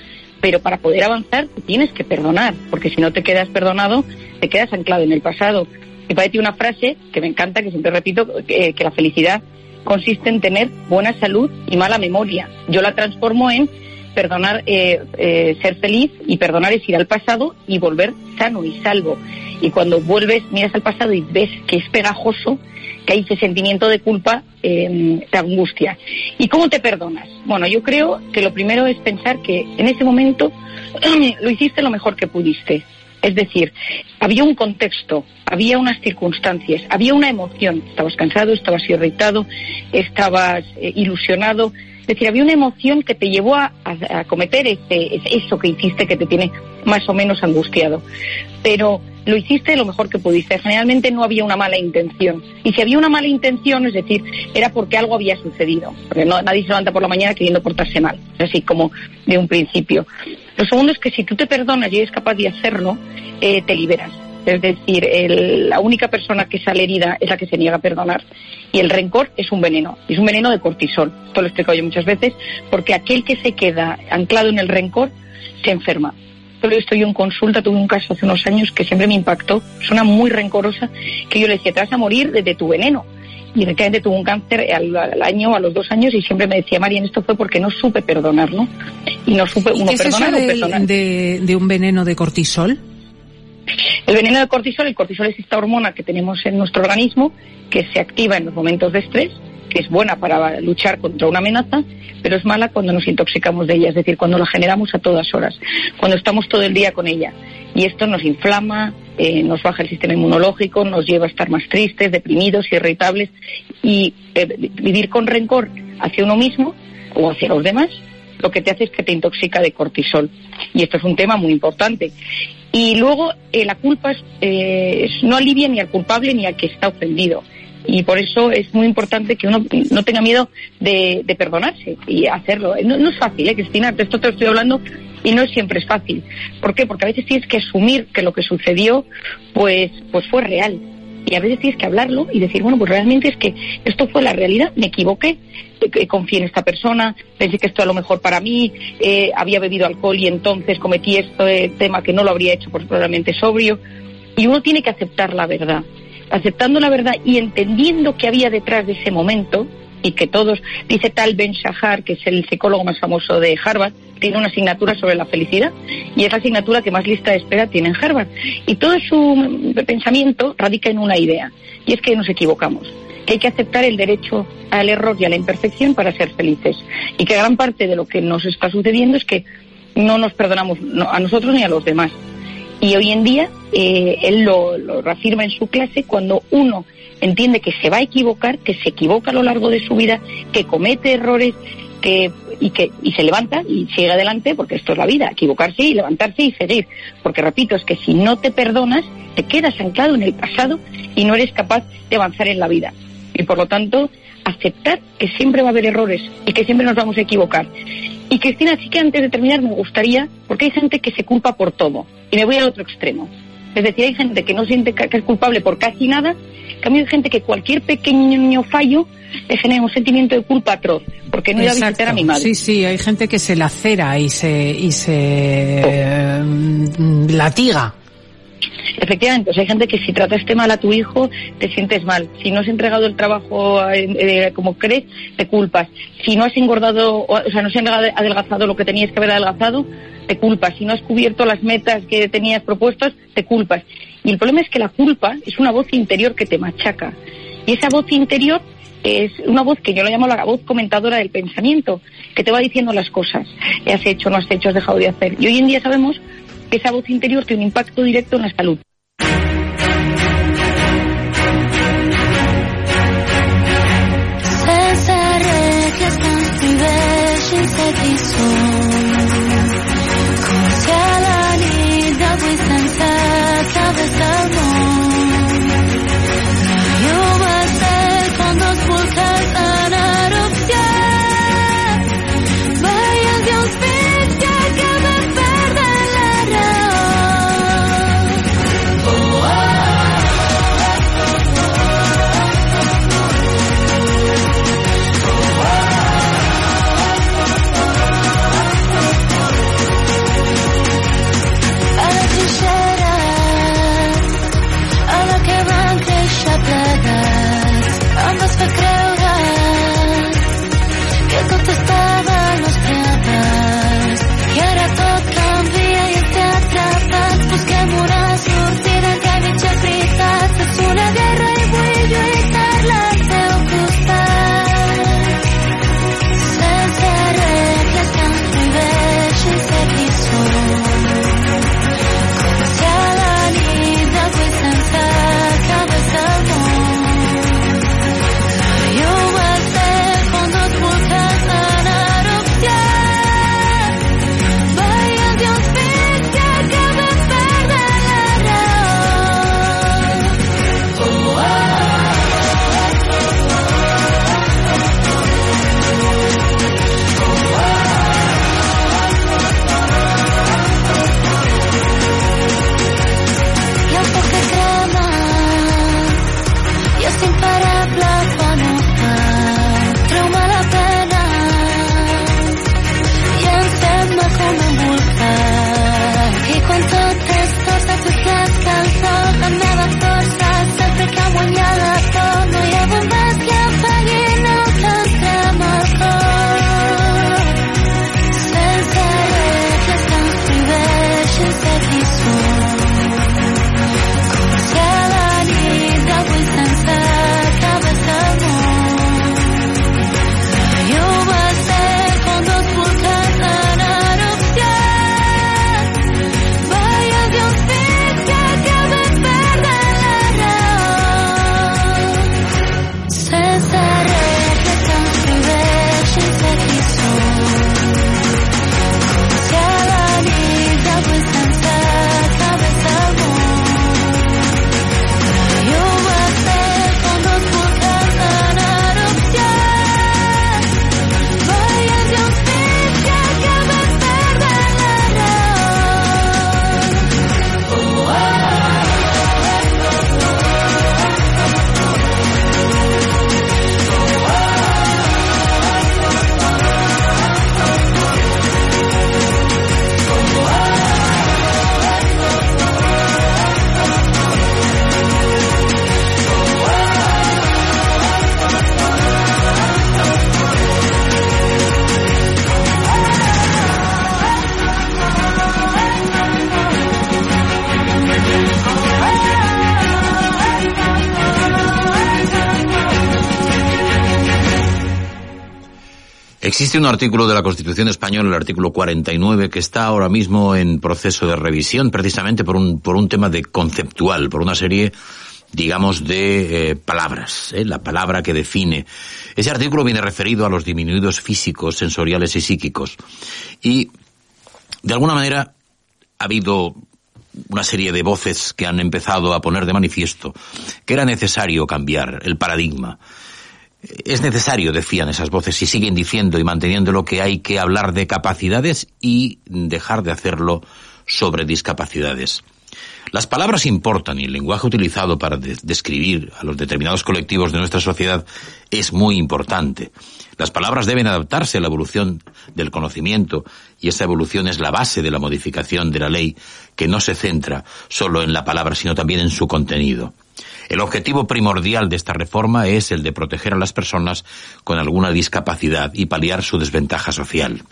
Pero para poder avanzar tienes que perdonar, porque si no te quedas perdonado, te quedas anclado en el pasado. Y parece una frase que me encanta, que siempre repito, que, que la felicidad consiste en tener buena salud y mala memoria. Yo la transformo en perdonar, eh, eh, ser feliz y perdonar es ir al pasado y volver sano y salvo. Y cuando vuelves, miras al pasado y ves que es pegajoso, que hay ese sentimiento de culpa, eh, angustia. ¿Y cómo te perdonas? Bueno, yo creo que lo primero es pensar que en ese momento lo hiciste lo mejor que pudiste. Es decir, había un contexto, había unas circunstancias, había una emoción. Estabas cansado, estabas irritado, estabas eh, ilusionado. Es decir, había una emoción que te llevó a, a, cometer ese, eso que hiciste que te tiene más o menos angustiado. Pero lo hiciste lo mejor que pudiste. Generalmente no había una mala intención. Y si había una mala intención, es decir, era porque algo había sucedido. Porque no, nadie se levanta por la mañana queriendo portarse mal. Es así como de un principio. Lo segundo es que si tú te perdonas y eres capaz de hacerlo, eh, te liberas. Es decir, el, la única persona que sale herida es la que se niega a perdonar. Y el rencor es un veneno, es un veneno de cortisol. Esto lo he explicado yo muchas veces, porque aquel que se queda anclado en el rencor se enferma. Pero estoy en consulta, tuve un caso hace unos años que siempre me impactó, persona muy rencorosa, que yo le decía, te vas a morir de, de tu veneno. Y efectivamente tuvo un cáncer al, al, año, a los dos años, y siempre me decía, Marian, esto fue porque no supe perdonar, ¿no? Y no supe ¿Y uno qué es perdonar de, de un veneno de cortisol? El veneno de cortisol, el cortisol es esta hormona que tenemos en nuestro organismo que se activa en los momentos de estrés, que es buena para luchar contra una amenaza, pero es mala cuando nos intoxicamos de ella, es decir, cuando la generamos a todas horas, cuando estamos todo el día con ella. Y esto nos inflama, eh, nos baja el sistema inmunológico, nos lleva a estar más tristes, deprimidos, irritables. Y eh, vivir con rencor hacia uno mismo o hacia los demás, lo que te hace es que te intoxica de cortisol. Y esto es un tema muy importante. Y luego eh, la culpa eh, no alivia ni al culpable ni al que está ofendido. Y por eso es muy importante que uno no tenga miedo de, de perdonarse y hacerlo. No, no es fácil, ¿eh, Cristina? De esto te estoy hablando y no siempre es fácil. ¿Por qué? Porque a veces tienes que asumir que lo que sucedió pues, pues fue real. Y a veces tienes que hablarlo y decir, bueno, pues realmente es que esto fue la realidad, me equivoqué, eh, que confié en esta persona, pensé que esto era lo mejor para mí, eh, había bebido alcohol y entonces cometí este tema que no lo habría hecho por probablemente sobrio. Y uno tiene que aceptar la verdad. Aceptando la verdad y entendiendo qué había detrás de ese momento, y que todos, dice tal Ben Shahar, que es el psicólogo más famoso de Harvard, tiene una asignatura sobre la felicidad y es la asignatura que más lista de espera tiene en Harvard. Y todo su pensamiento radica en una idea, y es que nos equivocamos, que hay que aceptar el derecho al error y a la imperfección para ser felices. Y que gran parte de lo que nos está sucediendo es que no nos perdonamos a nosotros ni a los demás. Y hoy en día eh, él lo, lo reafirma en su clase cuando uno entiende que se va a equivocar, que se equivoca a lo largo de su vida, que comete errores que, y que y se levanta y sigue adelante porque esto es la vida, equivocarse y levantarse y seguir. Porque repito, es que si no te perdonas, te quedas anclado en el pasado y no eres capaz de avanzar en la vida. Y por lo tanto, aceptar que siempre va a haber errores y que siempre nos vamos a equivocar. Y Cristina, sí que antes de terminar me gustaría, porque hay gente que se culpa por todo, y me voy al otro extremo. Es decir, hay gente que no siente que es culpable por casi nada, cambio hay gente que cualquier pequeño fallo le genera un sentimiento de culpa atroz, porque no iba a visitar a mi madre. Sí, sí, hay gente que se lacera y se, y se eh, latiga. Efectivamente, hay gente que si trataste mal a tu hijo, te sientes mal. Si no has entregado el trabajo eh, eh, como crees, te culpas. Si no has engordado, o sea, no has adelgazado lo que tenías que haber adelgazado, te culpas. Si no has cubierto las metas que tenías propuestas, te culpas. Y el problema es que la culpa es una voz interior que te machaca. Y esa voz interior es una voz que yo lo llamo la voz comentadora del pensamiento, que te va diciendo las cosas. ¿Qué has hecho, no has hecho, has dejado de hacer? Y hoy en día sabemos esa voz interior tiene un impacto directo en la salud. Existe un artículo de la Constitución española, el artículo 49, que está ahora mismo en proceso de revisión precisamente por un, por un tema de conceptual, por una serie digamos, de eh, palabras, ¿eh? la palabra que define. Ese artículo viene referido a los disminuidos físicos, sensoriales y psíquicos. Y, de alguna manera, ha habido una serie de voces que han empezado a poner de manifiesto que era necesario cambiar el paradigma. Es necesario, decían esas voces, y siguen diciendo y manteniéndolo, que hay que hablar de capacidades y dejar de hacerlo sobre discapacidades. Las palabras importan y el lenguaje utilizado para de describir a los determinados colectivos de nuestra sociedad es muy importante. Las palabras deben adaptarse a la evolución del conocimiento y esa evolución es la base de la modificación de la ley que no se centra solo en la palabra sino también en su contenido. El objetivo primordial de esta reforma es el de proteger a las personas con alguna discapacidad y paliar su desventaja social.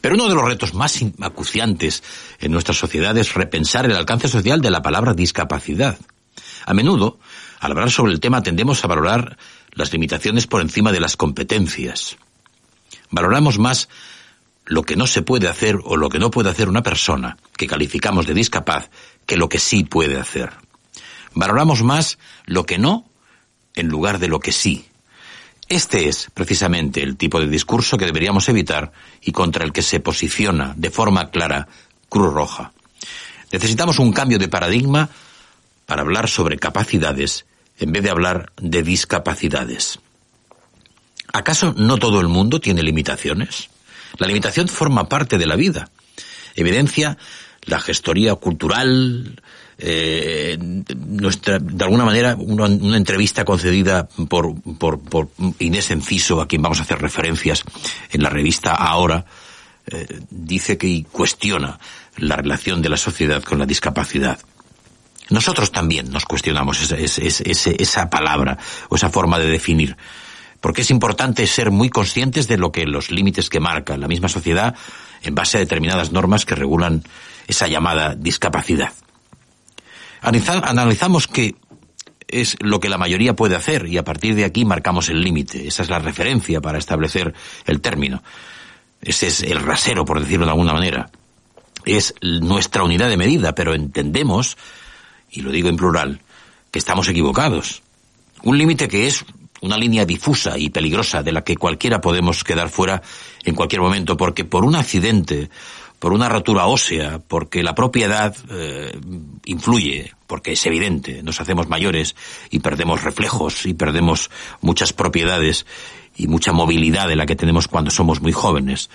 Pero uno de los retos más acuciantes en nuestra sociedad es repensar el alcance social de la palabra discapacidad. A menudo, al hablar sobre el tema, tendemos a valorar las limitaciones por encima de las competencias. Valoramos más lo que no se puede hacer o lo que no puede hacer una persona que calificamos de discapaz que lo que sí puede hacer. Valoramos más lo que no en lugar de lo que sí. Este es precisamente el tipo de discurso que deberíamos evitar y contra el que se posiciona de forma clara Cruz Roja. Necesitamos un cambio de paradigma para hablar sobre capacidades en vez de hablar de discapacidades. ¿Acaso no todo el mundo tiene limitaciones? La limitación forma parte de la vida. Evidencia la gestoría cultural, eh, de alguna manera, una, entrevista concedida por, Inés Enciso, a quien vamos a hacer referencias en la revista Ahora, eh, dice que cuestiona la relación de la sociedad con la discapacidad. Nosotros también nos cuestionamos esa, esa, esa palabra o esa forma de definir, porque es importante ser muy conscientes de lo que los límites que marca la misma sociedad en base a determinadas normas que regulan esa llamada discapacidad. Analizamos qué es lo que la mayoría puede hacer y a partir de aquí marcamos el límite. Esa es la referencia para establecer el término. Ese es el rasero, por decirlo de alguna manera. Es nuestra unidad de medida, pero entendemos, y lo digo en plural, que estamos equivocados. Un límite que es una línea difusa y peligrosa de la que cualquiera podemos quedar fuera en cualquier momento, porque por un accidente por una rotura ósea, porque la propiedad eh, influye, porque es evidente, nos hacemos mayores y perdemos reflejos y perdemos muchas propiedades y mucha movilidad de la que tenemos cuando somos muy jóvenes.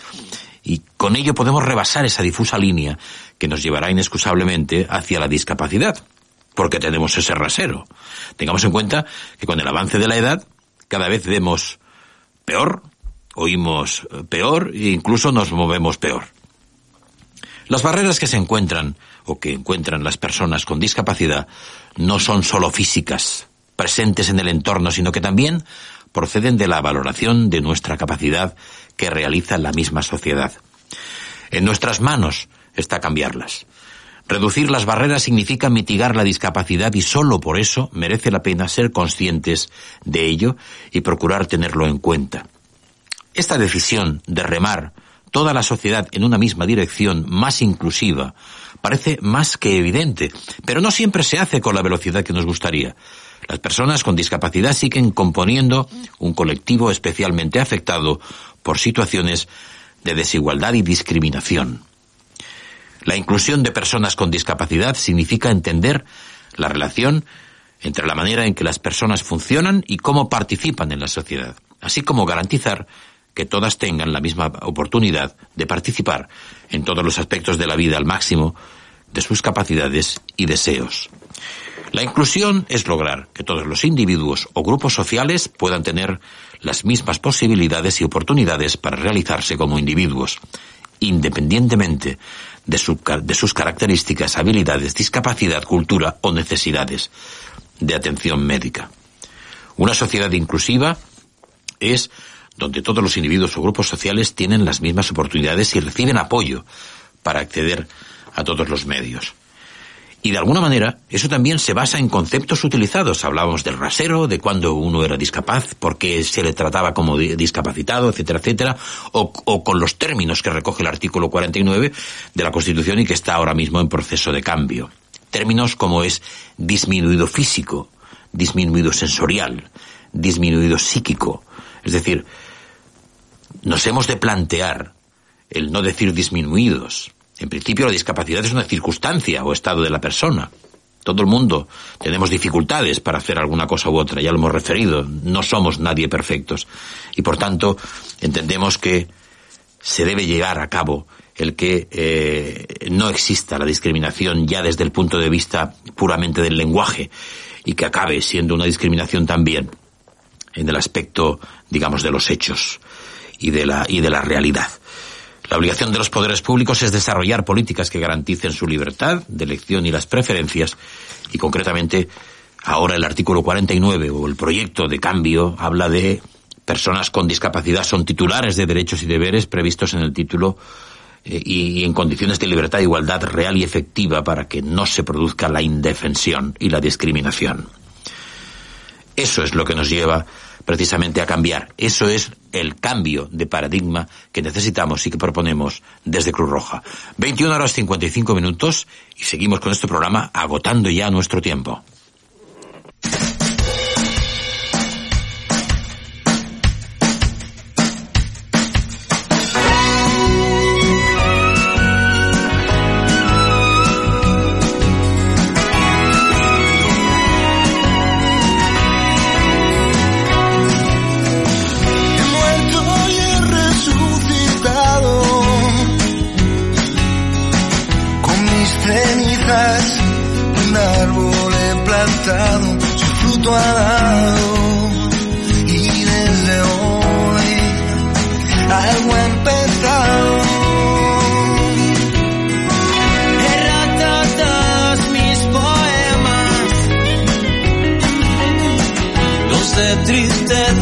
Y con ello podemos rebasar esa difusa línea que nos llevará inexcusablemente hacia la discapacidad, porque tenemos ese rasero. Tengamos en cuenta que con el avance de la edad cada vez vemos peor, oímos peor e incluso nos movemos peor. Las barreras que se encuentran o que encuentran las personas con discapacidad no son solo físicas, presentes en el entorno, sino que también proceden de la valoración de nuestra capacidad que realiza la misma sociedad. En nuestras manos está cambiarlas. Reducir las barreras significa mitigar la discapacidad y solo por eso merece la pena ser conscientes de ello y procurar tenerlo en cuenta. Esta decisión de remar toda la sociedad en una misma dirección más inclusiva parece más que evidente, pero no siempre se hace con la velocidad que nos gustaría. Las personas con discapacidad siguen componiendo un colectivo especialmente afectado por situaciones de desigualdad y discriminación. La inclusión de personas con discapacidad significa entender la relación entre la manera en que las personas funcionan y cómo participan en la sociedad, así como garantizar que todas tengan la misma oportunidad de participar en todos los aspectos de la vida al máximo de sus capacidades y deseos. La inclusión es lograr que todos los individuos o grupos sociales puedan tener las mismas posibilidades y oportunidades para realizarse como individuos, independientemente de, sus características, habilidades, discapacidad, cultura o necesidades de atención médica. Una sociedad inclusiva es donde todos los individuos o grupos sociales tienen las mismas oportunidades y reciben apoyo para acceder a todos los medios. Y de alguna manera, eso también se basa en conceptos utilizados. Hablábamos del rasero, de cuando uno era discapaz, por qué se le trataba como discapacitado, etcétera, etcétera, o, o, con los términos que recoge el artículo 49 de la Constitución y que está ahora mismo en proceso de cambio. Términos como es disminuido físico, disminuido sensorial, disminuido psíquico. Es decir, nos hemos de plantear el no decir disminuidos. En principio la discapacidad es una circunstancia o estado de la persona. Todo el mundo tenemos dificultades para hacer alguna cosa u otra, ya lo hemos referido, no somos nadie perfectos. Y por tanto, entendemos que se debe llegar a cabo el que eh, no exista la discriminación ya desde el punto de vista puramente del lenguaje y que acabe siendo una discriminación también en el aspecto, digamos, de los hechos y de la, y de la realidad. La obligación de los poderes públicos es desarrollar políticas que garanticen su libertad de elección y las preferencias y concretamente ahora el artículo 49 o el proyecto de cambio habla de personas con discapacidad son titulares de derechos y deberes previstos en el título eh, y, en condiciones de libertad e igualdad real y efectiva para que no se produzca la indefensión y la discriminación. Eso es lo que nos lleva precisamente a cambiar. Eso es el cambio de paradigma que necesitamos y que proponemos desde Cruz Roja. 21 horas 55 minutos y seguimos con este programa agotando ya nuestro tiempo.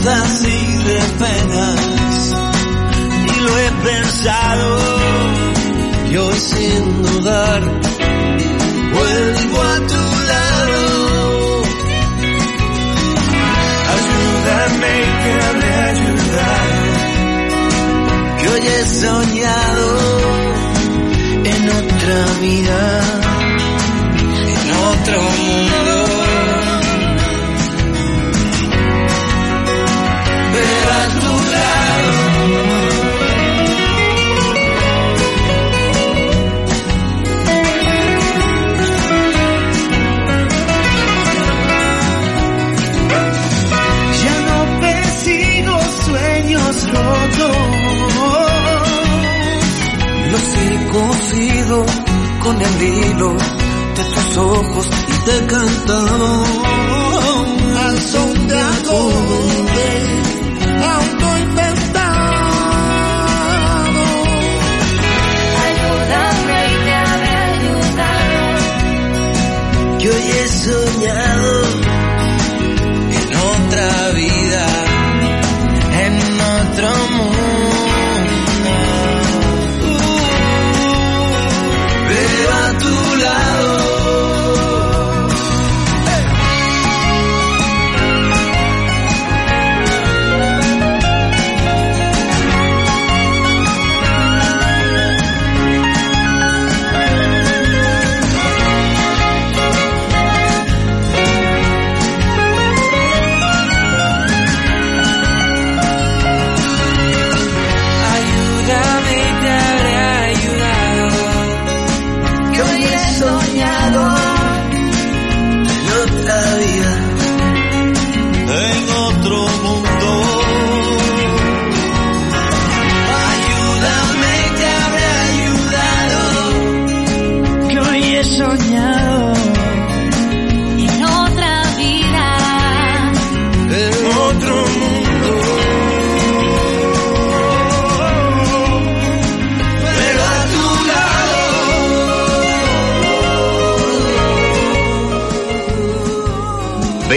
I see.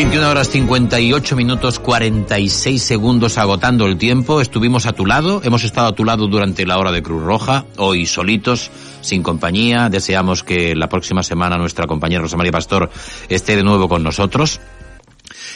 Horas 58 minutos 46 segundos agotando el tiempo. Estuvimos a tu lado, hemos estado a tu lado durante la hora de Cruz Roja, hoy solitos, sin compañía. Deseamos que la próxima semana nuestra compañera Rosa María Pastor esté de nuevo con nosotros.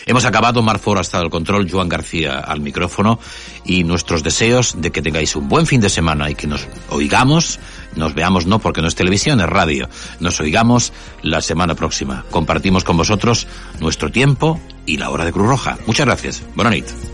Hemos acabado, Marfor hasta el control, Joan García al micrófono y nuestros deseos de que tengáis un buen fin de semana y que nos oigamos nos veamos no porque no es televisión, es radio. Nos oigamos la semana próxima. Compartimos con vosotros nuestro tiempo y la hora de Cruz Roja. Muchas gracias. Buenas noches.